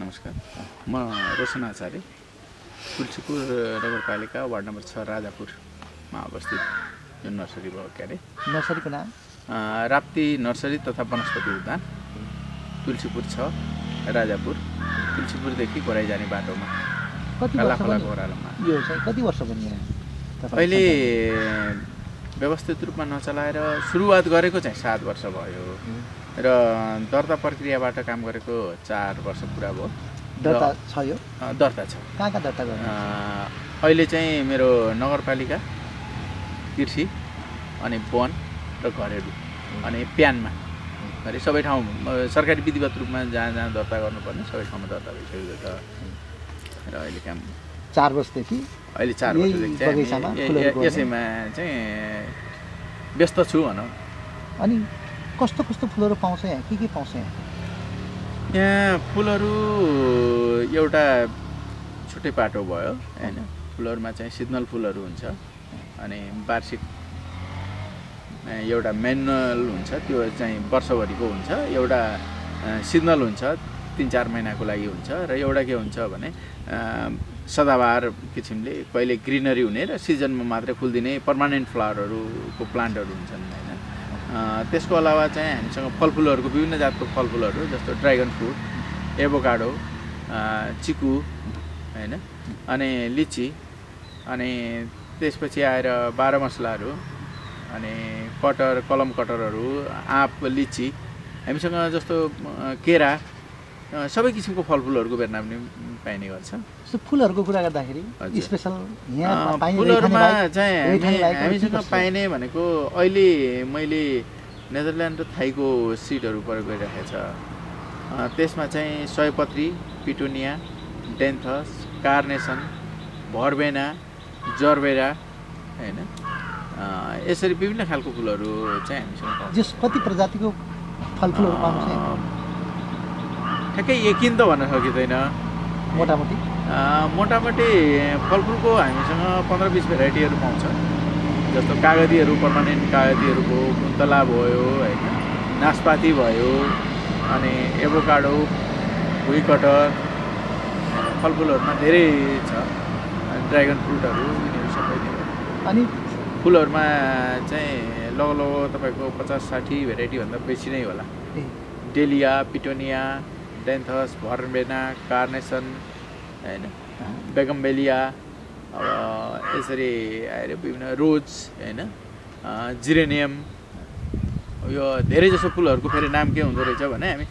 नमस्कार। म रोशन आचार्य तुलसीपुर नगरपालिका वार्ड नम्बर छ राजापुरमा अवस्थित। जुन नर्सरी भयो के अरे नर्सरीको नाम? राप्ती नर्सरी तथा वनस्पति उद्यान। तुलसीपुर छ राजापुर। तुलसीपुरदेखि गोराई जाने बाटोमा। खोलाको ओह्रालोमा। यो चाहिँ कति वर्ष बन्यो अहिले? व्यवस्थित रूपमा नचलाएर सुरुवात गरेको चाहिँ सात वर्ष भयो। र दर्ता प्रक्रियाबाट काम गरेको चार वर्ष पुरा भयो। दर्ता छ यो? दर्ता छ। कहाँ कहाँ दर्ता गर्नु अहिले चाहिँ मेरो नगरपालिका कृषि अनि वन र घरेलु अनि प्यानमा। गरी सबै ठाउँ सरकारी विधिवत रूपमा जहाँ जहाँ दर्ता गर्नुपर्ने सबै ठाउँमा दर्ता भइसकेको छ। र अहिले काम चार वर्षदेखि अहिले चार वर्षदेखि? यसैमा चाहिँ व्यस्त छु भनौँ। अनि कस्तो कस्तो फुलहरू पाउँछ यहाँ? के के पाउँछ यहाँ? यहाँ फुलहरू एउटा छुट्टै पाटो भयो होइन? फुलहरूमा चाहिँ सिजनल फुलहरू हुन्छ। अनि वार्षिक एउटा मेनुअल हुन्छ। त्यो चाहिँ वर्षभरिको हुन्छ। एउटा सिजनल हुन्छ। तिन चार महिनाको लागि हुन्छ। र एउटा के हुन्छ भने अ, सदाबहार किसिमले कहिले ग्रिनरी हुने र सिजनमा मात्रै फुलिदिने पर्मानेन्ट फ्लावरहरूको प्लान्टहरू हुन्छन् होइन? त्यसको अलावा चाहिँ हामीसँग फलफुलहरूको विभिन्न जातको फलफुलहरू जस्तो ड्रागन फ्रुट एभोकाडो चिकु होइन? अनि लिची अनि त्यसपछि आएर बाह्र मसलाहरू अनि कटर कलम कटरहरू आँप लिची हामीसँग जस्तो केरा सबै किसिमको फलफुलहरूको बेर्ना पनि पाइने गर्छ। जस्तो फुलहरूको कुरा गर्दाखेरि। स्पेसल यहाँ फुलहरूमा चाहिँ हामीसँग? पाइने भनेको अहिले मैले नेदरल्यान्ड र थाईको सिडहरू प्रयोग गरिराखेको छ। त्यसमा चाहिँ सयपत्री पिटोनिया डेन्थस कार्नेसन भर्बेना जर्बेरा होइन? यसरी विभिन्न खालको फुलहरू चाहिँ हामीसँग जस कति प्रजातिको फलफुलहरू ठ्याक्कै यकिन त भन्न सकिँदैन। मोटामोटी। मोटामोटी फलफुलको हामीसँग पन्ध्र बिस भेराइटीहरू पाउँछ। जस्तो कागतीहरू पर्मानेन्ट कागतीहरूको कुन्तला भयो होइन नासपाती भयो अनि एभोकाडो भुइँ कटर फलफुलहरूमा धेरै छ ड्रागन फ्रुटहरू यिनीहरू सबै हो। अनि फुलहरूमा चाहिँ लगभग तपाईँको पचास साठी भेराइटीभन्दा बेसी नै होला। Dahlia petunia dianthus verbena carnation होइन बेगमबेलिया अब यसरी आएर विभिन्न रोज होइन जिरेनियम यो धेरै जसो फुलहरूको फेरि नाम के हुँदो रहेछ भने हामी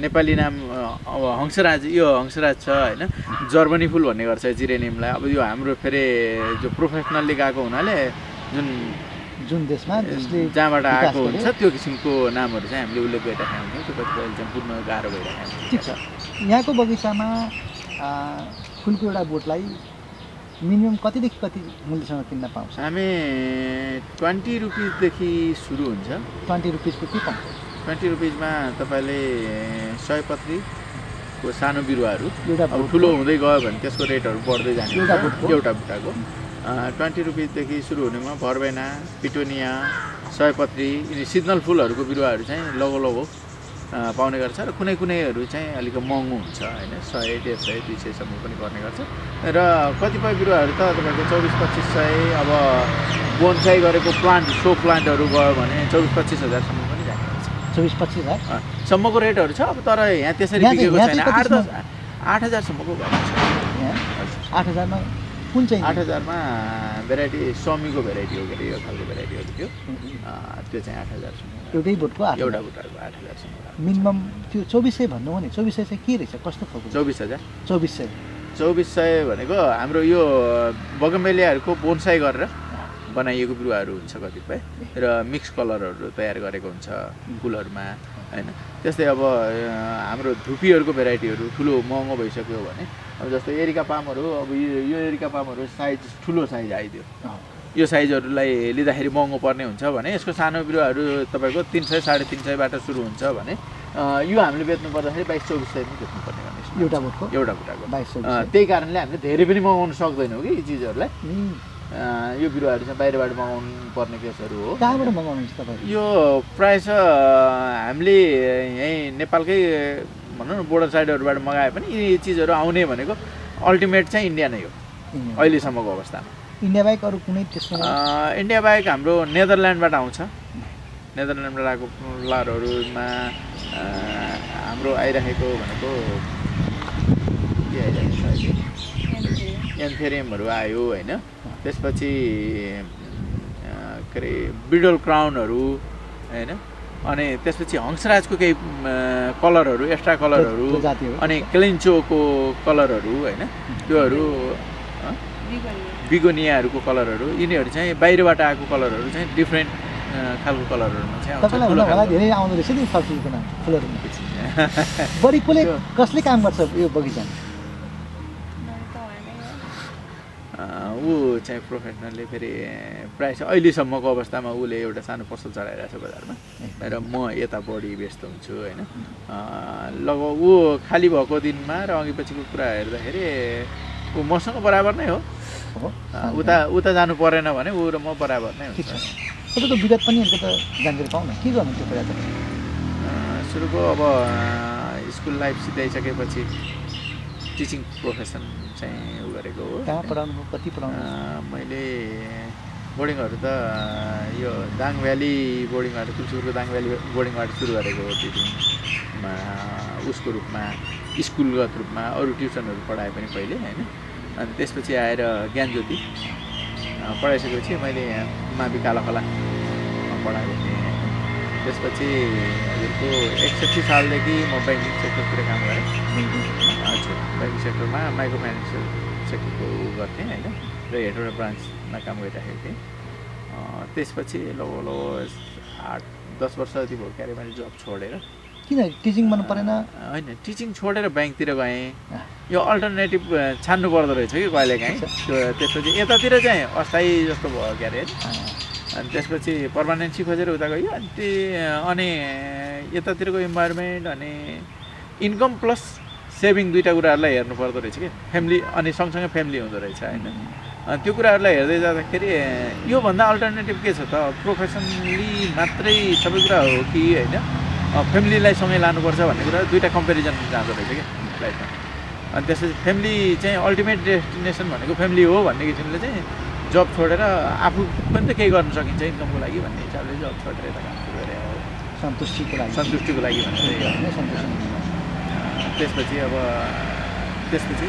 नेपाली नाम अब हंसराज यो हंसराज छ होइन? जर्मनी फुल भन्ने गर्छ जिरेनियमलाई। अब यो हाम्रो फेरि जो प्रोफेसनल्ली गएको हुनाले जुन जुन देशमा जहाँबाट आएको। हुन्छ त्यो किसिमको नामहरू चाहिँ हामीले उल्लेख गरिराखेका हुन्छौँ। त्यो कतिपय बुझ्न गाह्रो भइरहेको ठिक छ। यहाँको बगैँचामा फुलको एउटा बोटलाई मिनिमम कतिदेखि कति मूल्यसँग किन्न पाउँछ? हामी ट्वेन्टी रुपिसदेखि सुरु हुन्छ। ट्वेन्टी रुपिसको के पाउँछ ट्वेन्टी रुपिसमा तपाईँले सयपत्रीको सानो बिरुवाहरू एउटा अब? ठुलो हुँदै गयो भने त्यसको रेटहरू बढ्दै जान्छ एउटा बुट्टाको। ट्वेन्टी रुपिसदेखि सुरु हुनेमा भर्बेना पिटोनिया सयपत्री यिनी सिजनल फुलहरूको बिरुवाहरू चाहिँ लगो लगो पाउने गर्छ र कुनै कुनैहरू चाहिँ अलिक महँगो हुन्छ होइन? सय डेढ सय दुई सयसम्म पनि पर्ने गर्छ। र कतिपय बिरुवाहरू त तपाईँको चौबिस पच्चिस सय अब बोनसाई गरेको प्लान्ट सो प्लान्टहरू गयो भने चौबिस पच्चिस हजारसम्म पनि जाने गर्छ। चौबिस पच्चिस हजार? सम्मको रेटहरू छ अब तर यहाँ त्यसरी बिकेको छैन। आठ दस? आठ हजारसम्मको भएको छ। आठ हजारमा कुन चाहिँ आठ हजारमा भेराइटी स्वामीको भेराइटी हो के अरे यो खालको भेराइटीहरू थियो त्यो? चाहिँ आठ हजारसम्म एउटै बोटको आठ एउटा हजार। बुट्टाको आठ हजारसम्म मिनिमम त्यो चौबिस सय भन्नु हो नि चौबिस सय चाहिँ के रहेछ? कस्तो खालको चौबिस हजार। चौबिस सय। चौबिस सय भनेको हाम्रो यो बगमेलियाहरूको बोनसाई गरेर बनाइएको बिरुवाहरू हुन्छ कतिपय र मिक्स कलरहरू तयार गरेको हुन्छ फुलहरूमा होइन। त्यस्तै अब हाम्रो धुपीहरूको भेराइटीहरू ठुलो महँगो भइसक्यो भने अब जस्तो एरिका पामहरू अब यो एरिका पामहरू साइज ठुलो साइज आइदियो। यो साइजहरूलाई लिँदाखेरि महँगो पर्ने हुन्छ भने यसको सानो बिरुवाहरू तपाईँको तिन सय साढे तिन सयबाट सुरु हुन्छ भने यो हामीले बेच्नु पर्दाखेरि बाइस चौबिस सयमै बेच्नुपर्ने गर्ने एउटा बोटको एउटा बुट्टाको सय। त्यही कारणले हामीले धेरै पनि मगाउन सक्दैनौँ कि यी चिजहरूलाई। यो बिरुवाहरू चाहिँ बाहिरबाट मगाउनु पर्ने केसहरू हो। कहाँबाट मगाउनुहुन्छ तपाईँहरू यो प्रायः छ हामीले यहीँ नेपालकै भनौँ न बोर्डर साइडहरूबाट मगाए पनि यी चिजहरू आउने भनेको अल्टिमेट चाहिँ इन्डिया नै हो। अहिलेसम्मको अवस्थामा। इन्डिया बाहेक अरू कुनै त्यसमा अँ, इन्डिया बाहेक हाम्रो नेदरल्यान्डबाट आउँछ। नेदरल्यान्डबाट आएको फुलरहरूमा अँ, हाम्रो आइराखेको भनेको के आइरहेको छ अहिले? एन्थेरियमहरू आयो होइन। त्यसपछि के अरे बिडल क्राउनहरू होइन। अनि त्यसपछि हंसराजको केही कलरहरू एक्स्ट्रा कलरहरू अनि क्लिन्चोको कलरहरू होइन। त्योहरू बिगोनियाहरूको कलरहरू यिनीहरू चाहिँ बाहिरबाट आएको कलरहरू चाहिँ डिफ्रेन्ट खालको कलरहरूमा चाहिँ आउँछ। तपाईँलाई ठुलो हुन होला खालको। धेरै आउँदो रहेछ नि फलफुलको नाम फुलहरूमा। बढी कसले त्यो- कसले काम गर्छ यो बगैँचामा? अँ, ऊ चाहिँ प्रोफेसनलले फेरि प्रायः चाहिँ अहिलेसम्मको अवस्थामा उसले एउटा सानो पसल चढाइरहेको छ बजारमा। र म यता बढी व्यस्त हुन्छु होइन। अँ, लगभग ऊ खाली भएको दिनमा र अघि पछिको कुरा हेर्दाखेरि ऊ मसँग बराबर नै हो। उता उता जानु परेन भने ऊ र म बराबर नै हुन्छ। तपाईँको विगत पनि अलिकति जानकारी पाउँ न के गर्नु त्यो कुरा त सुरुको अब स्कुल लाइफ सिधाइसकेपछि टिचिङ प्रोफेसन चाहिँ उ गरेको हो। कहाँ पढाउनु कति पढाउनु मैले बोर्डिङहरू त यो दाङ भ्याली बोर्डिङबाट तुलसीपुरको दाङ भ्याली बोर्डिङबाट सुरु गरेको हो टिचिङमा। उसको रूपमा स्कुलगत रूपमा अरू ट्युसनहरू पढाएँ पनि पहिले होइन? अनि त्यसपछि आएर ज्ञानज्योति अँ, पढाइसकेपछि मैले यहाँ मावि कालाखोलामा पढाएको थिएँ। त्यसपछि हजुरको एकसट्ठी सालदेखि म ब्याङ्किङ सेक्टरतिर काम गरेँ। हजुर ब्याङ्किङ सेक्टरमा माइक्रो फाइनेन्सियल सेक्टरको गर्थेँ होइन र हेडवटा ब्रान्चमा काम गरिराखेको थिएँ। त्यसपछि लगभग लगभग आठ दस वर्ष जति भयो क्यारे मैले जब छोडेर किन टिचिङ गर्नु परेन? होइन टिचिङ छोडेर ब्याङ्कतिर गएँ। यो अल्टरनेटिभ छान्नु पर्दो रहेछ कि कहिलेकाहीँ त्यो त्यसपछि यतातिर चाहिँ अस्थायी जस्तो भयो क्यारे अनि त्यसपछि पर्मानेन्सी खोजेर उता गयो। अनि त्यो अनि यतातिरको इन्भाइरोमेन्ट अनि इन्कम प्लस सेभिङ दुइटा कुराहरूलाई हेर्नु पर्दो रहेछ कि। फ्यामिली अनि सँगसँगै फ्यामिली हुँदो रहेछ होइन। अनि त्यो कुराहरूलाई हेर्दै जाँदाखेरि योभन्दा अल्टरनेटिभ के छ त? प्रोफेसनली मात्रै सबै कुरा हो कि होइन? फ्यामिलीलाई सँगै लानुपर्छ भन्ने कुरा दुइटा कम्पेरिजन जाँदो रहेछ कि लाइफमा अनि त्यसपछि फ्यामिली चाहिँ अल्टिमेट डेस्टिनेसन भनेको फ्यामिली हो भन्ने किसिमले चाहिँ जब छोडेर आफू पनि त केही गर्न सकिन्छ इन्कमको लागि भन्ने हिसाबले जब छोडेर यता काम सुरु गरेँ अब सन्तुष्टिको लागि। सन्तुष्टिको लागि त्यसपछि अब त्यसपछि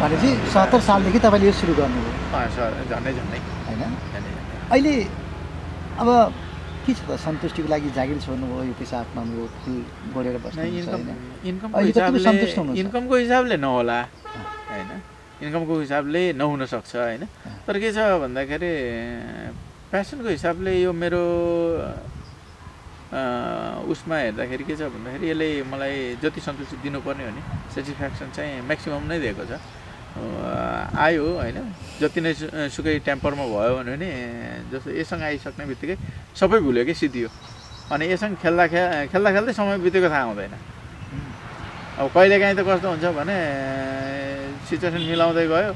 भनेपछि सत्तर सालदेखि तपाईँले यो सुरु गर्नुभयो। सर झन्डै झन्डै। होइन? अहिले अब के छ त? सन्तुष्टिको लागि जागिर छोड्नुभयो यो पेसा अप्नाउनुभयो फुल बढेर नै, बस्नुहुन्छ इन्कम होइन। इन्कमको हिसाबले नहोला होइन? इन्कमको हिसाबले नहुन सक्छ होइन तर के छ भन्दाखेरि प्यासनको हिसाबले यो मेरो उसमा हेर्दाखेरि के छ भन्दाखेरि यसले मलाई जति सन्तुष्टि दिनुपर्ने हो नि सेटिस्फ्याक्सन चाहिँ म्याक्सिमम् नै दिएको छ। आयो होइन। जति नै सुकै टेम्परमा भयो भने पनि जस्तो यसँग आइसक्ने बित्तिकै सबै भुल्यो कि सिद्धियो। अनि यसँग खेल्दा खे खेल्दा खेल्दै समय बितेको थाहा हुँदैन। अब कहिलेकाहीँ त कस्तो हुन्छ भने सिचुएसन मिलाउँदै गयो।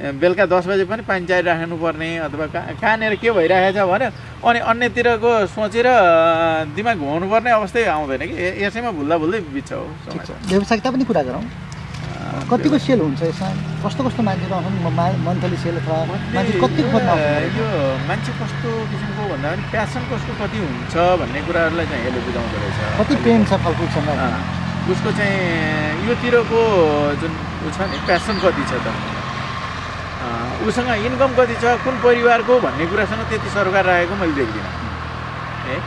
बेलुका दस बजे पनि पानी चाहिराख्नु पर्ने अथवा कहाँ कहाँनिर के भइरहेको छ भने अनि अन्यतिरको सोचेर दिमाग घुमाउनु पर्ने अवस्थै आउँदैन कि। यसैमा भुल्दा भुल्दै बित्छ हो व्यवसायिकता पनि कुरा गरौँ। कतिको सेल हुन्छ यसमा? कस्तो कस्तो मान्छेहरू आउँछन्? मन्थली सेल अथवा मान्छे कति यो मान्छे कस्तो किसिमको भन्दा पनि प्यासन कस्तो कति हुन्छ भन्ने कुराहरूलाई चाहिँ यसले बुझाउँदो रहेछ। कति प्रेम छ फलफुलसँग? उसको चाहिँ योतिरको जुन ऊ छ नि प्यासन कति छ त? उसँग इन्कम कति छ? कुन परिवारको भन्ने कुरासँग त्यति सरकार राखेको मैले देख्दिनँ। है?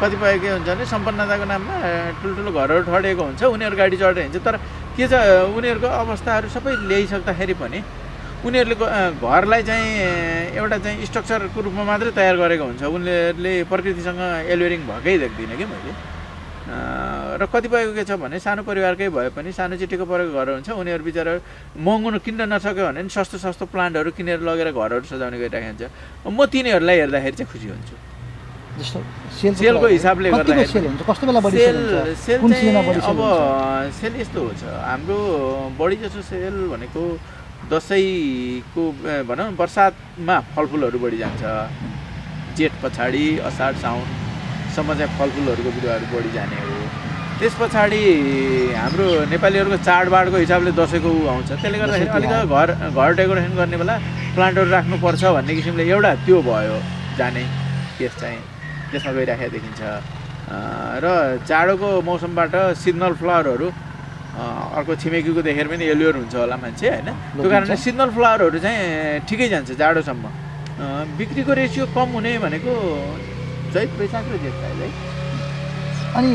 कतिपय के हुन्छ भने सम्पन्नताको नाममा ठुल्ठुलो घरहरू ठडेको हुन्छ उनीहरू गाडी चढेर हिँड्छ तर के छ उनीहरूको अवस्थाहरू सबै ल्याइसक्दाखेरि पनि उनीहरूले घरलाई चाहिँ एउटा चाहिँ स्ट्रक्चरको रूपमा मात्रै तयार गरेको हुन्छ। उनीहरूले प्रकृतिसँग एलवेरिङ भएकै देख्दिनँ कि मैले। र कतिपयको के छ भने सानो परिवारकै भए पनि सानो चिटीको परेको घर हुन्छ। उनीहरू बिचरा महँगो किन्न नसक्यो भने पनि सस्तो सस्तो प्लान्टहरू किनेर लगेर घरहरू सजाउने गरिराखेको हुन्छ। म तिनीहरूलाई हेर्दाखेरि चाहिँ खुसी हुन्छु। जस्तो सेल सेलको हिसाबले सेल हुन्छ? कस्तो बेला बढी सेल सेल अब सेल यस्तो हुन्छ। हाम्रो बढी जसो सेल भनेको दसैँको भनौँ बर्सातमा फलफुलहरू बढी जान्छ। जेठ पछाडि असार साउनसम्म चाहिँ फलफुलहरूको बिरुवाहरू बढी जाने हो। त्यस पछाडि हाम्रो नेपालीहरूको चाडबाडको हिसाबले दसैँको ऊ आउँछ। त्यसले गर्दाखेरि अलिक। घर घर डेकोरेसन गर्ने बेला प्लान्टहरू राख्नुपर्छ भन्ने किसिमले एउटा त्यो भयो जाने। केस चाहिँ त्यसमा गइराखेको देखिन्छ। र जाडोको मौसमबाट सिजनल फ्लावरहरू अर्को छिमेकीको देखेर पनि एलियर हुन्छ होला मान्छे होइन? त्यो कारणले। सिजनल फ्लावरहरू चाहिँ ठिकै जान्छ जाडोसम्म। बिक्रीको रेसियो कम हुने भनेको चैत वैशाख र जेठ है अनि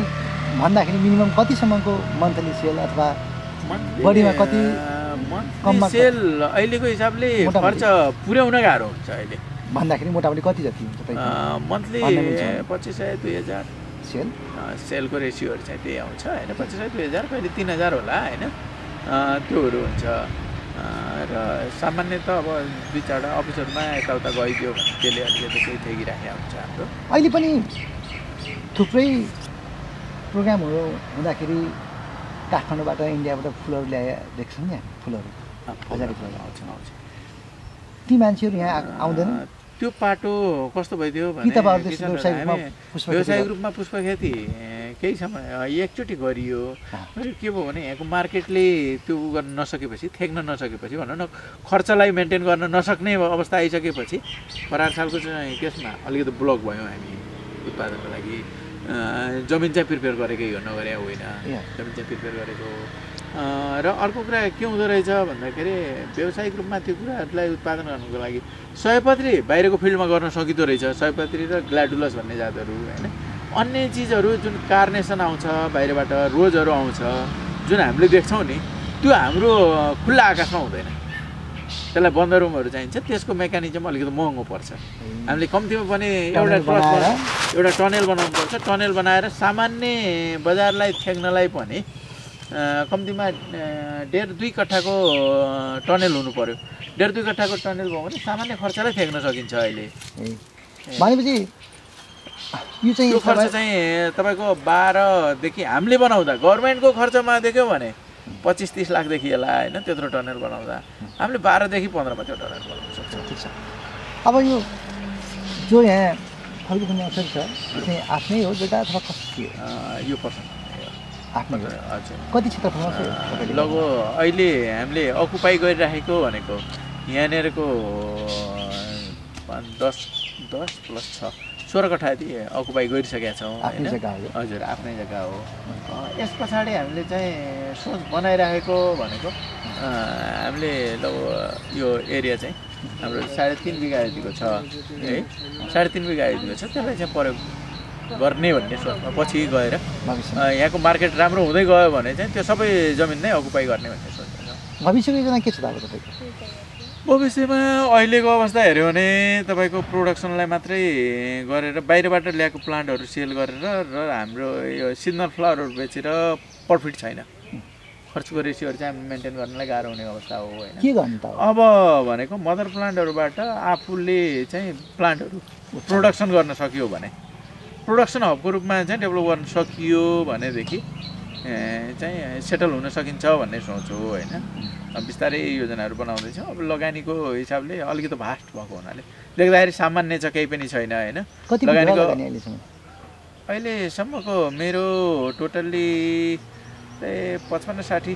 भन्दाखेरि मिनिमम कतिसम्मको मन्थली सेल अथवा बढीमा कति, सेल अहिलेको हिसाबले। खर्च पुर्याउन गाह्रो हुन्छ अहिले। भन्दाखेरि मोटामोटी कति जति हुन्छ मन्थली। पच्चिस सय दुई हजार। सेल? सेलको रेसियोहरू चाहिँ त्यही आउँछ होइन? पच्चिस सय दुई हजार कहिले तिन हजार होला होइन? त्योहरू हुन्छ। र सामान्यत अब दुई चारवटा अफिसहरूमा यताउता गइदियो भने त्यसले अलिकति केही ठेकिराखेको हुन्छ हाम्रो। अहिले पनि थुप्रै प्रोग्रामहरू हुँदाखेरि काठमाडौँबाट इन्डियाबाट फुलहरू ल्याए देख्छौँ नि हामी फुलहरू हजारी फुलहरू। आउँछ आउँछ। ती मान्छेहरू यहाँ आउँदैन। त्यो पाटो कस्तो भइदियो व्यवसायिक रूपमा पुष्प खेती केही समय एकचोटि गरियो। के भयो भने यहाँको मार्केटले त्यो उ गर्न नसकेपछि थ्याक्न नसकेपछि भनौँ न खर्चलाई मेन्टेन गर्न नसक्ने अवस्था आइसकेपछि परार सालको चाहिँ केसमा अलिकति ब्लक भयो हामी उत्पादनको लागि। जमिन चाहिँ प्रिपेयर गरेकै हो नगरे होइन। जमिन चाहिँ प्रिपेयर गरेको र अर्को कुरा के हुँदो रहेछ भन्दाखेरि व्यावसायिक रूपमा त्यो कुराहरूलाई उत्पादन गर्नुको लागि सयपत्री बाहिरको फिल्डमा गर्न सकिँदो रहेछ। सयपत्री र ग्ल्याडुलस भन्ने जातहरू होइन? अन्य चिजहरू जुन कार्नेसन आउँछ बाहिरबाट रोजहरू आउँछ जुन हामीले देख्छौँ नि त्यो हाम्रो खुल्ला आकाशमा हुँदैन। त्यसलाई बन्द रुमहरू चाहिन्छ। त्यसको मेकानिजम अलिकति महँगो पर्छ। हामीले कम्तीमा पनि एउटा बनाएर? एउटा टनेल बनाउनु पर्छ टनेल बनाएर सामान्य बजारलाई थ्याक्नलाई पनि कम्तीमा डेढ दुई कट्ठाको टनेल हुनु पर्यो। डेढ दुई कट्ठाको टनेल भयो भने सामान्य खर्चलाई थ्याक्न सकिन्छ अहिले। भनेपछि यो चाहिँ त्यो खर्च चाहिँ तपाईँको बाह्रदेखि हामीले बनाउँदा गभर्मेन्टको खर्चमा देख्यो भने पच्चिस तिस लाखदेखि होला होइन त्यत्रो टनेल बनाउँदा। हामीले बाह्रदेखि पन्ध्रमा त्यो टनेल बनाउन सक्छौँ। ठिक छ। अब यो जो यहाँ फलको पनि अवसर छ यो चाहिँ आफ्नै हो जग्गा अथवा कस्तो यो पर्छ। आफ्नै कति क्षेत्रफलमा तपाईँले? लगभग अहिले हामीले अकुपाई गरिराखेको भनेको यहाँनिरको दस दस प्लस छ। सोह्र यति अकुपाई गरिसकेका छौँ होइन? हजुर आफ्नै जग्गा हो। यस पछाडि हामीले चाहिँ सोच बनाइराखेको भनेको हामीले लगभग यो एरिया चाहिँ हाम्रो साढे तिन बिघा यतिको छ है? साढे तिन बिघा यतिको छ त्यसलाई चाहिँ प्रयोग गर्ने भन्ने सोचमा पछि गएर यहाँको मार्केट राम्रो हुँदै गयो भने चाहिँ त्यो सबै जमिन नै अकुपाई गर्ने भन्ने सोचमा छ। भविष्यको योजना के छ त अब तपाईँको भविष्यमा अहिलेको अवस्था हेऱ्यो भने तपाईँको प्रोडक्सनलाई मात्रै गरेर बाहिरबाट ल्याएको प्लान्टहरू सेल गरेर र हाम्रो यो सिजनल फ्लावरहरू बेचेर प्रफिट छैन। खर्चको रेसियोहरू चाहिँ हामी मेन्टेन गर्नलाई गाह्रो हुने अवस्था हो होइन। के गर्नु त अब? भनेको मदर प्लान्टहरूबाट आफूले चाहिँ प्लान्टहरू प्रोडक्सन गर्न सकियो भने। प्रोडक्सन हबको रूपमा चाहिँ डेभलप गर्न सकियो भनेदेखि चाहिँ सेटल हुन सकिन्छ भन्ने सोच हो होइन? बिस्तारै योजनाहरू बनाउँदैछौँ। अब लगानीको हिसाबले अलिकति भास्ट भएको हुनाले देख्दाखेरि सामान्य छ केही पनि छैन होइन? लगानीको लगानी अहिलेसम्म? अहिलेसम्मको मेरो टोटल्ली पचपन्न साठी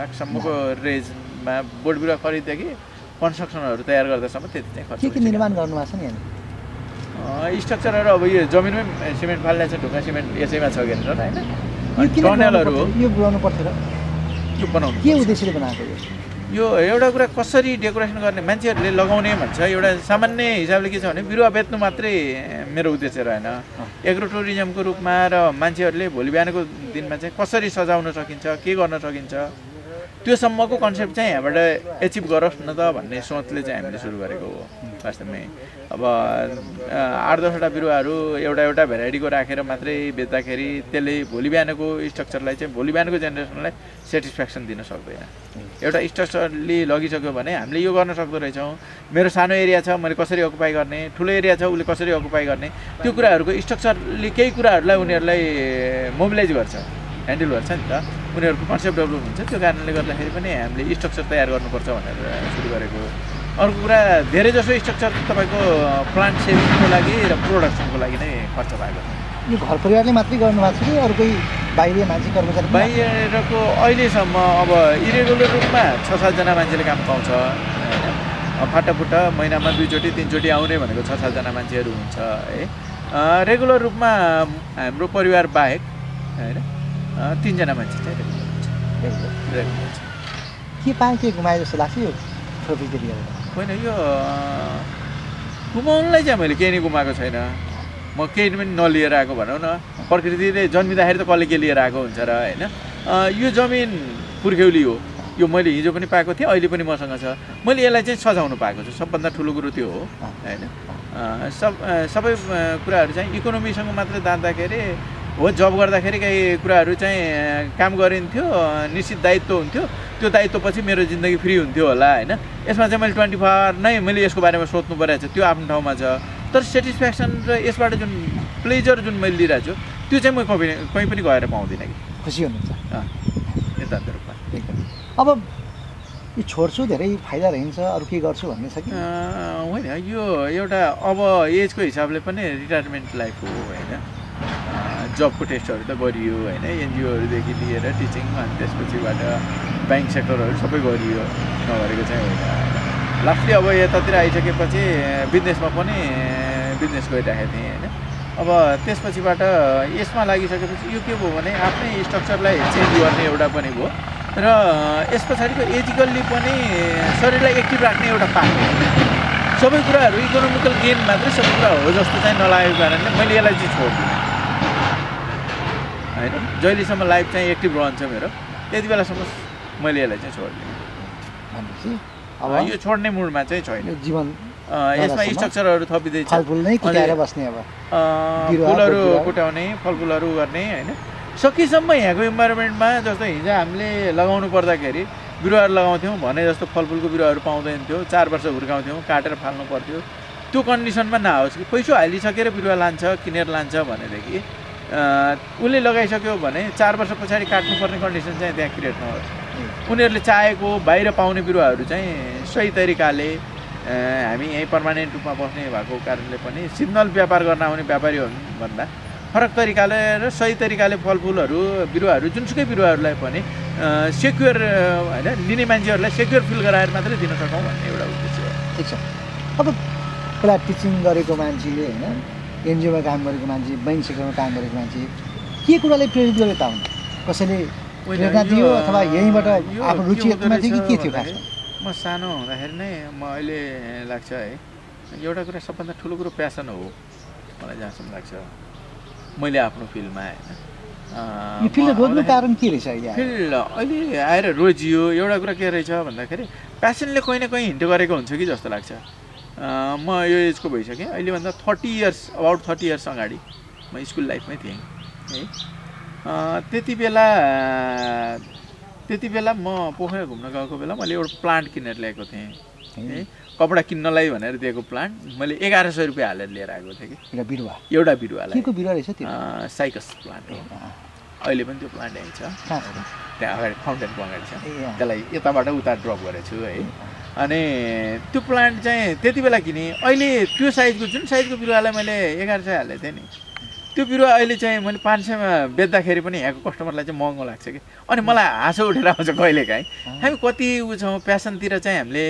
लाखसम्मको रेन्जमा बोट बिरुवा खरिददेखि कन्स्ट्रक्सनहरू तयार गर्दासम्म त्यति चाहिँ खर्च के के। निर्माण गर्नुभएको छ नि स्ट्रक्चरहरू अब यो जमिनमै सिमेन्ट फाल्दा चाहिँ ढुङ्गा सिमेन्ट यसैमा छ के होइन? टनेलहरू। हो? यो बनाउनु पर्थ्यो र? यो बनाउनु के। उद्देश्यले बनाएको यो? यो एउटा कुरा कसरी डेकोरेसन गर्ने मान्छेहरूले लगाउने भन्छ एउटा सामान्य हिसाबले के छ भने बिरुवा बेच्नु मात्रै मेरो उद्देश्य रहेन। एग्रो टुरिज्मको रूपमा र मान्छेहरूले भोलि बिहानको दिनमा चाहिँ कसरी सजाउन सकिन्छ के गर्न सकिन्छ? त्योसम्मको कन्सेप्ट चाहिँ यहाँबाट एचिभ गरोस् न त भन्ने सोचले चाहिँ हामीले सुरु गरेको हो वास्तवमै। अब आठ दसवटा बिरुवाहरू एउटा एउटा भेराइटीको राखेर मात्रै बेच्दाखेरि त्यसले भोलि बिहानको स्ट्रक्चरलाई चाहिँ भोलि बिहानको जेनेरेसनलाई सेटिस्फ्याक्सन दिन सक्दैन। एउटा स्ट्रक्चरले लगिसक्यो भने हामीले यो गर्न सक्दो रहेछौँ। मेरो सानो एरिया छ मैले कसरी अकुपाई गर्ने? ठुलो एरिया छ उसले कसरी अकुपाई गर्ने? त्यो कुराहरूको स्ट्रक्चरले केही कुराहरूलाई उनीहरूलाई मोबिलाइज गर्छ ह्यान्डल गर्छ नि त। उनीहरूको कन्सेप्ट डेभलप हुन्छ। त्यो कारणले गर्दाखेरि पनि हामीले स्ट्रक्चर तयार गर्नुपर्छ भनेर सुरु गरेको अर्को कुरा धेरै जसो स्ट्रक्चर तपाईँको प्लान्ट सेभिङको लागि र प्रोडक्सनको लागि नै खर्च भएको छ। यो घर परिवारले मात्रै गर्नुभएको छ कि अरू कोही बाहिरी मान्छे कर्मचारी बाहिरको अहिलेसम्म अब इरेगुलर रूपमा छ सातजना मान्छेले काम पाउँछ। फाटाफुट्टा महिनामा दुईचोटि तिनचोटि आउने भनेको छ सातजना मान्छेहरू हुन्छ है। रेगुलर रूपमा हाम्रो परिवार बाहेक होइन तिनजना मान्छे चाहिँ रेगुलर के पाएँ के गुमाए जस्तो लाग्छ यो होइन यो अँ, गुमाउनुलाई चाहिँ मैले केही नै गुमाएको छैन म केही पनि नलिएर आएको भनौँ न प्रकृतिले जन्मिँदाखेरि त कसले के लिएर आएको हुन्छ र होइन यो जमिन पुर्ख्यौली हो यो मैले हिजो पनि पाएको थिएँ अहिले पनि मसँग छ मैले यसलाई चाहिँ सजाउनु पाएको छु सबभन्दा ठुलो कुरो त्यो हो होइन सब सबै कुराहरू चाहिँ इकोनोमीसँग मात्रै दाँच्दाखेरि हो जब गर्दाखेरि केही कुराहरू चाहिँ काम गरिन्थ्यो निश्चित दायित्व हुन्थ्यो। त्यो दायित्वपछि मेरो जिन्दगी फ्री हुन्थ्यो होला होइन? यसमा चाहिँ मैले ट्वेन्टी फोर आवर नै मैले यसको बारेमा सोध्नु परेको छ त्यो आफ्नो ठाउँमा छ। तर सेटिस्फ्याक्सन र यसबाट जुन प्लेजर जुन मैले लिइरहेको छु त्यो चाहिँ म कहीँ कहीँ पनि गएर पाउँदिनँ कि। खुसी हुनुहुन्छ। नितान्त रूपमा। एकदम अब यो छोड्छु धेरै फाइदा रहन्छ अरू के गर्छु भन्ने छ कि? होइन यो एउटा अब एजको हिसाबले पनि रिटायरमेन्ट लाइफ हो होइन? जबको टेस्टहरू त गरियो होइन एनजिओहरूदेखि लिएर टिचिङ अनि त्यसपछिबाट ब्याङ्क सेक्टरहरू सबै गरियो नगरेको चाहिँ होइन। लास्टली अब यतातिर आइसकेपछि बिजनेसमा पनि बिजनेस गरिराखेको थिएँ होइन। अब त्यसपछिबाट यसमा लागिसकेपछि यो के भयो भने आफ्नै स्ट्रक्चरलाई चेन्ज गर्ने एउटा पनि भयो र यस पछाडिको एजिकल्ली पनि शरीरलाई एक्टिभ राख्ने एउटा पार्ट हो। सबै कुराहरू इकोनोमिकल गेन मात्रै सबै कुरा हो जस्तो चाहिँ नलागेको कारणले मैले यसलाई चाहिँ छोड्दिनँ। होइन? जहिलेसम्म लाइफ चाहिँ एक्टिभ रहन्छ मेरो त्यति बेलासम्म मैले यसलाई चाहिँ भनेपछि? अब यो छोड्ने मुडमा चाहिँ छैन। जीवन यसमा स्ट्रक्चरहरू थपिँदैछ। बस्ने अब। फुलहरू। कुटाउने फलफुलहरू गर्ने होइन? सकेसम्म यहाँको इन्भाइरोमेन्टमा जस्तो हिजो हामीले लगाउनु पर्दाखेरि बिरुवाहरू लगाउँथ्यौँ भने जस्तो फलफुलको बिरुवाहरू पाउँदैन थियो। चार वर्ष हुर्काउँथ्यौँ काटेर फाल्नु पर्थ्यो। त्यो कन्डिसनमा नहोस् कि पैसो हालिसकेर बिरुवा लान्छ किनेर लान्छ भनेदेखि उसले लगाइसक्यो भने चार वर्ष पछाडि काट्नुपर्ने कन्डिसन चाहिँ त्यहाँ क्रिएट नहोस्। उनीहरूले चाहेको बाहिर पाउने बिरुवाहरू चाहिँ सही तरिकाले हामी यहीँ पर्मानेन्ट रूपमा बस्ने भएको कारणले पनि सिजनल व्यापार गर्न आउने व्यापारी भन्दा फरक तरिकाले र सही तरिकाले फलफुलहरू बिरुवाहरू जुनसुकै बिरुवाहरूलाई पनि सेक्युर होइन लिने मान्छेहरूलाई सेक्युर फिल गराएर मात्रै दिन सकौँ भन्ने एउटा उद्देश्य हो। ठिक छ। अब पहिला टिचिङ गरेको मान्छेले होइन एनजिओमा काम गरेको मान्छे बैङ्क सेक्टरमा काम गरेको मान्छे के कुराले प्रेरित गर्यो त हुन् कसैले प्रेरणा दियो अथवा यहीँबाट आफ्नो रुचि थियो कि के थियो खासमा? म सानो हुँदाखेरि नै म अहिले लाग्छ है एउटा कुरा सबभन्दा ठुलो कुरो प्यासन हो मलाई जहाँसम्म लाग्छ। मैले आफ्नो फिल्डमा होइन। फिल्ड रोज्नु कारण के रहेछ अहिले आएर? फिल्ड अहिले आएर रोजियो एउटा कुरा के रहेछ भन्दाखेरि प्यासनले कहीँ न कहीँ हिन्ट गरेको हुन्छ कि जस्तो लाग्छ। म यो एजको भइसकेँ। अहिलेभन्दा thirty years about thirty years अगाडि म स्कुल लाइफमै थिएँ। है। त्यति बेला त्यति बेला म पोखरा घुम्न गएको बेला मैले एउटा प्लान्ट किनेर ल्याएको थिएँ। है। कपडा किन्नलाई भनेर दिएको प्लान्ट। मैले एघार सय रुपियाँ हालेर लिएर आएको थिएँ कि। एउटा बिरुवा। एउटा बिरुवालाई। बिरुवा रहेछ त्यो? साइकस प्लान्ट हो। अहिले पनि त्यो प्लान्ट छ? त्यहाँ अगाडि फाउन्टेनको अगाडि छ। त्यसलाई यताबाट उता ड्रप गरेको छु है अनि त्यो प्लान्ट चाहिँ त्यति बेला किनेँ। अहिले त्यो साइजको जुन साइजको बिरुवालाई मैले एघार सय हालेको थिएँ नि त्यो बिरुवा अहिले चाहिँ मैले पाँच सयमा बेच्दाखेरि पनि यहाँको कस्टमरलाई चाहिँ महँगो लाग्छ कि। अनि मलाई हाँसो उठेर आउँछ कहिलेकाहीँ हामी कति उ छौँ प्यासनतिर चाहिँ हामीले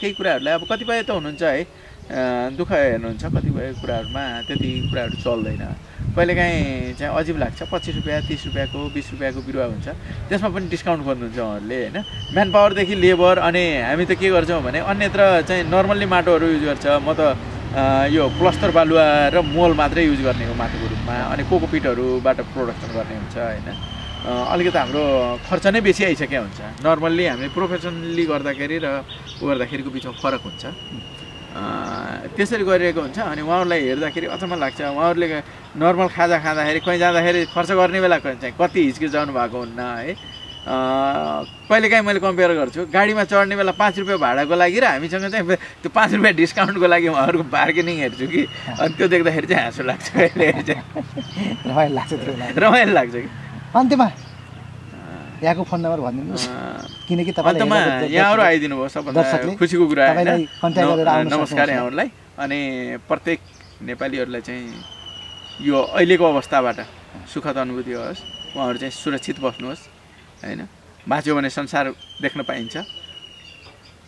केही कुराहरूलाई अब कतिपय त हुनुहुन्छ है दुःख हेर्नुहुन्छ कतिपय कुराहरूमा त्यति कुराहरू चल्दैन। कहिलेकाहीँ चाहिँ अजिब लाग्छ। पच्चिस रुपियाँ तिस रुपियाँको बिस रुपियाँको बिरुवा हुन्छ। त्यसमा पनि डिस्काउन्ट गर्नुहुन्छ उहाँहरूले होइन? म्यान पावरदेखि लेबर अनि हामी त के गर्छौँ भने अन्यत्र चाहिँ नर्मल्ली माटोहरू युज गर्छ। म त यो प्लस्तर बालुवा र मोल मात्रै युज गर्ने हो माटोको रूपमा। अनि कोकोपिटहरूबाट प्रोडक्सन गर्ने हुन्छ होइन? अलिकति हाम्रो खर्च नै बेसी आइसकेको हुन्छ। नर्मल्ली हामीले प्रोफेसनली गर्दाखेरि र उ गर्दाखेरिको बिचमा फरक हुन्छ। त्यसरी गरिरहेको हुन्छ अनि उहाँहरूलाई हेर्दाखेरि अचम्म लाग्छ। उहाँहरूले नर्मल खाजा खाँदाखेरि कहीँ जाँदाखेरि खर्च गर्ने बेला चाहिँ कति हिचकिचाउनु भएको हुन्न है? कहिलेकाहीँ मैले कम्पेयर गर्छु गाडीमा चढ्ने बेला पाँच रुपियाँ भाडाको लागि र हामीसँग चाहिँ त्यो पाँच रुपियाँ डिस्काउन्टको लागि उहाँहरूको बार्गेनिङ हेर्छु कि। अनि त्यो देख्दाखेरि चाहिँ हाँसो लाग्छ कहिले चाहिँ रमाइलो लाग्छ रमाइलो लाग्छ कि। अन्त्यमा यहाँको फोन नम्बर भनिदिनुहोस् किनकि यहाँहरू आइदिनु भयो सबभन्दा खुसीको कुरा नमस्कार। यहाँहरूलाई। अनि प्रत्येक नेपालीहरूलाई चाहिँ यो अहिलेको अवस्थाबाट सुखद अनुभूति होस् उहाँहरू चाहिँ सुरक्षित बस्नुहोस् होइन? बाँच्यो भने संसार देख्न पाइन्छ।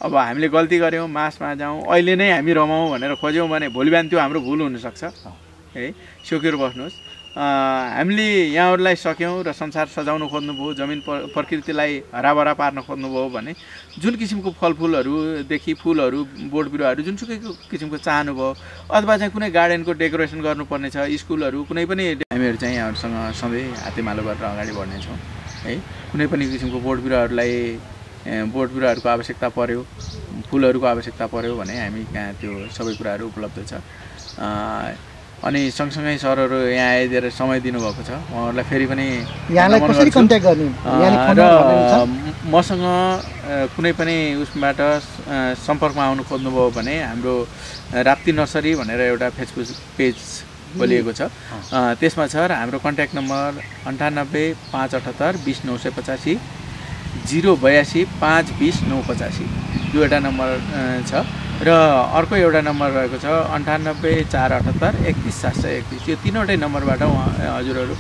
अब हामीले गल्ती गऱ्यौँ मासमा जाउँ अहिले नै हामी रमाउँ भनेर खोज्यौँ भने भोलि बिहान त्यो हाम्रो भुल हुनसक्छ। है सोकेर बस्नुहोस्। हामीले यहाँहरूलाई सक्यौँ र संसार सजाउन खोज्नुभयो जमिन प्रकृतिलाई हराभरा पार्न खोज्नुभयो भने जुन किसिमको फलफुलहरूदेखि फुलहरू बोट बिरुवाहरू जुनसुकै किसिमको चाहनुभयो अथवा चाहिँ कुनै गार्डनको डेकोरेसन गर्नुपर्ने छ स्कुलहरू कुनै पनि हामीहरू चाहिँ यहाँहरूसँग सधैँ हातेमालो गरेर अगाडि बढ्नेछौँ है। कुनै पनि किसिमको बोट बिरुवाहरूलाई बोट बिरुवाहरूको आवश्यकता पऱ्यो फुलहरूको आवश्यकता पऱ्यो भने हामी कहाँ त्यो सबै कुराहरू उपलब्ध छ। अनि सँगसँगै सरहरू यहाँ आइदिएर समय दिनुभएको छ। उहाँहरूलाई फेरि पनि र? मसँग कुनै पनि उसबाट सम्पर्कमा आउनु खोज्नुभयो भने हाम्रो राप्ती नर्सरी भनेर एउटा फेसबुक पेज खोलिएको छ। त्यसमा छ र हाम्रो कन्ट्याक्ट नम्बर अन्ठानब्बे पाँच अठहत्तर बिस नौ सय पचासी जिरो बयासी पाँच बिस नौ पचासी। दुईवटा नम्बर छ। र अर्को एउटा नम्बर रहेको छ अन्ठानब्बे चार अठहत्तर एकतिस सात सय एकतिस। यो तिनवटै नम्बरबाट उहाँ हजुरहरू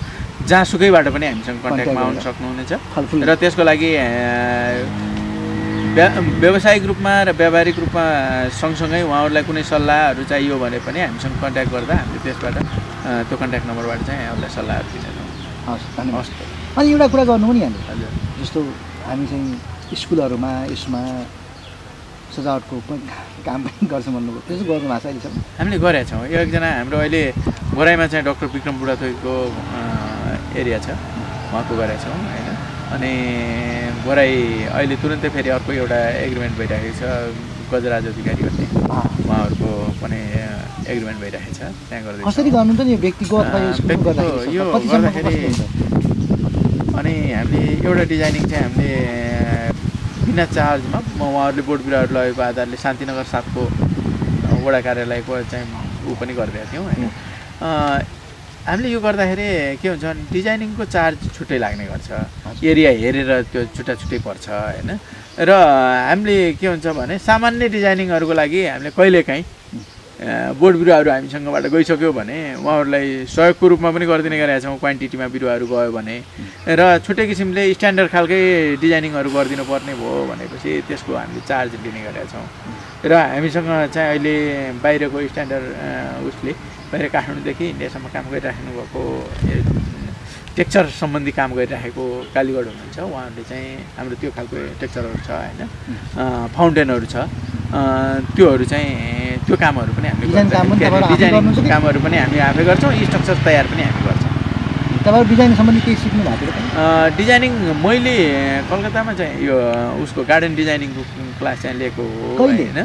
जहाँसुकैबाट पनि हामीसँग कन्ट्याक्टमा आउन। सक्नुहुनेछ। र त्यसको लागि व्यावसायिक रूपमा र व्यावहारिक रूपमा सँगसँगै उहाँहरूलाई कुनै सल्लाहहरू चाहियो भने पनि हामीसँग कन्ट्याक्ट गर्दा हामीले त्यसबाट त्यो कन्ट्याक्ट नम्बरबाट चाहिँ यहाँहरूलाई सल्लाहहरू दिनेछौँ हस् धन्यवाद। अनि एउटा कुरा गर्नु हो नि यहाँले हजुर। जस्तो हामी चाहिँ स्कुलहरूमा यसमा सजावटको पनि काम पनि गर्छौँ भन्नुभयो। त्यसो गर्नु भएको छ अहिलेसम्म। हामीले गरेका छौँ। यो एकजना हाम्रो अहिले गोराइमा चाहिँ डक्टर विक्रम बुढाथोकीको अ, एरिया छ। उहाँको गरेका छौँ होइन। अनि गोराई अहिले तुरन्तै फेरि अर्को एउटा एग्रिमेन्ट भइरहेको छ गजराज अधिकारी भन्ने। उहाँहरूको पनि एग्रिमेन्ट भइरहेको छ। त्यहाँ गर्दैछौँ। कसरी गर्नुहुन्छ नि यो व्यक्तिको अथवा यो गर्दाखेरि अनि हामीले एउटा डिजाइनिङ चाहिँ हामीले बिना चार्जमा म उहाँहरूले बोट बिरुवाहरू लगेको आधारले शान्तिनगर सातको अ, वडा कार्यालयको चाहिँ ऊ पनि गरिरहेको थियौँ होइन। हामीले यो गर्दाखेरि के हुन्छ भने डिजाइनिङको चार्ज छुट्टै लाग्ने गर्छ। एरिया हेरेर त्यो छुट्टा छुट्टै पर्छ होइन। र हामीले के हुन्छ भने सामान्य डिजाइनिङहरूको लागि हामीले कहिलेकाहीँ बोट बिरुवाहरू हामीसँगबाट गइसक्यो भने उहाँहरूलाई सहयोगको रूपमा पनि गरिदिने गरेका छौँ। क्वान्टिटीमा बिरुवाहरू गयो भने। र छुट्टै किसिमले स्ट्यान्डर्ड खालकै डिजाइनिङहरू गरिदिनु पर्ने भयो भनेपछि त्यसको हामीले चार्ज लिने गरेका छौँ। र हामीसँग चाहिँ अहिले बाहिरको स्ट्यान्डर्ड उसले बाहिर काठमाडौँदेखि इन्डियासम्म काम गरिराख्नु भएको टेक्चर सम्बन्धी काम गरिराखेको कालीगढ हुनुहुन्छ। उहाँहरूले चाहिँ हाम्रो त्यो खालको टेक्चरहरू छ होइन? फाउन्टेनहरू छ। त्योहरू चाहिँ त्यो कामहरू पनि आफै डिजाइनिङ? कामहरू पनि हामी आफै गर्छौँ स्ट्रक्चर तयार पनि हामी गर्छौँ। तपाईँहरू डिजाइन सम्बन्धी केही सिक्नु भएको डिजाइनिङ मैले कलकत्तामा चाहिँ यो उसको गार्डन डिजाइनिङको क्लास चाहिँ लिएको हो? होइन?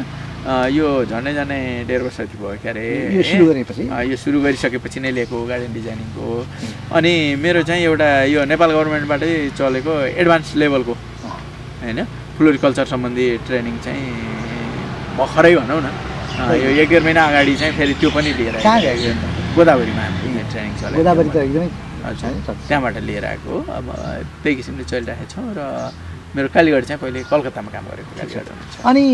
यो झन्डै झन्डै डेढ वर्ष भयो के अरे। यो सुरु गरिसकेपछि नै लिएको हो गार्डन डिजाइनिङको अनि मेरो चाहिँ एउटा यो नेपाल गभर्मेन्टबाटै चलेको एडभान्स लेभलको होइन? फ्लोरिकल्चर सम्बन्धी ट्रेनिङ चाहिँ भर्खरै भनौँ न। यो एक डेढ महिना अगाडि चाहिँ फेरि त्यो पनि लिएर? गोदावरीमा हामीले ट्रेनिङ चलाएको गोदावरी त एकदमै। त्यहाँबाट लिएर आएको हो। अब त्यही किसिमले चलिरहेको छौँ र मेरो कालीगढ चाहिँ पहिले कलकत्तामा काम गरेको कालीगढ अनि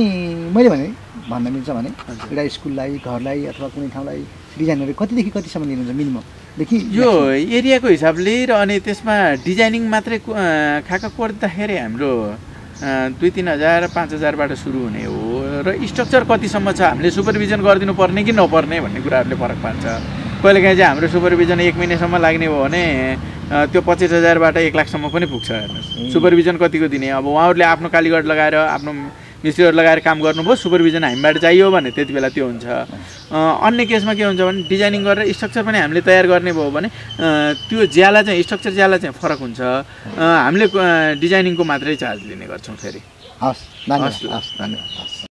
मैले भने भन्न मिल्छ भने। एउटा स्कुललाई घरलाई अथवा कुनै ठाउँलाई डिजाइनहरू कतिदेखि कतिसम्म लिनुहुन्छ मिनिममदेखि यो एरियाको हिसाबले र अनि त्यसमा डिजाइनिङ मात्रै खाका कोर्दाखेरि हाम्रो दुई तिन हजार पाँच हजारबाट सुरु हुने हो। र स्ट्रक्चर कतिसम्म छ हामीले सुपरभिजन गरिदिनु पर्ने कि नपर्ने भन्ने कुराहरूले फरक पार्छ। कहिलेकाहीँ चाहिँ हाम्रो सुपरभिजन एक महिनासम्म लाग्ने हो भने त्यो पच्चिस हजारबाट एक लाखसम्म पनि पुग्छ हेर्नुहोस्। सुपरभिजन कतिको दिने? अब उहाँहरूले आफ्नो कालीगढ लगाएर आफ्नो मिस्त्रीहरू लगाएर काम गर्नुभयो सुपरभिजन हामीबाट चाहियो भने त्यति बेला त्यो हुन्छ। अन्य केसमा के हुन्छ भने डिजाइनिङ गरेर स्ट्रक्चर पनि हामीले तयार गर्ने भयो भने त्यो ज्याला चाहिँ स्ट्रक्चर ज्याला चाहिँ फरक हुन्छ। हामीले डिजाइनिङको मात्रै चार्ज लिने गर्छौँ फेरि। हस् धन्यवाद हस्। हस् धन्यवाद हस्।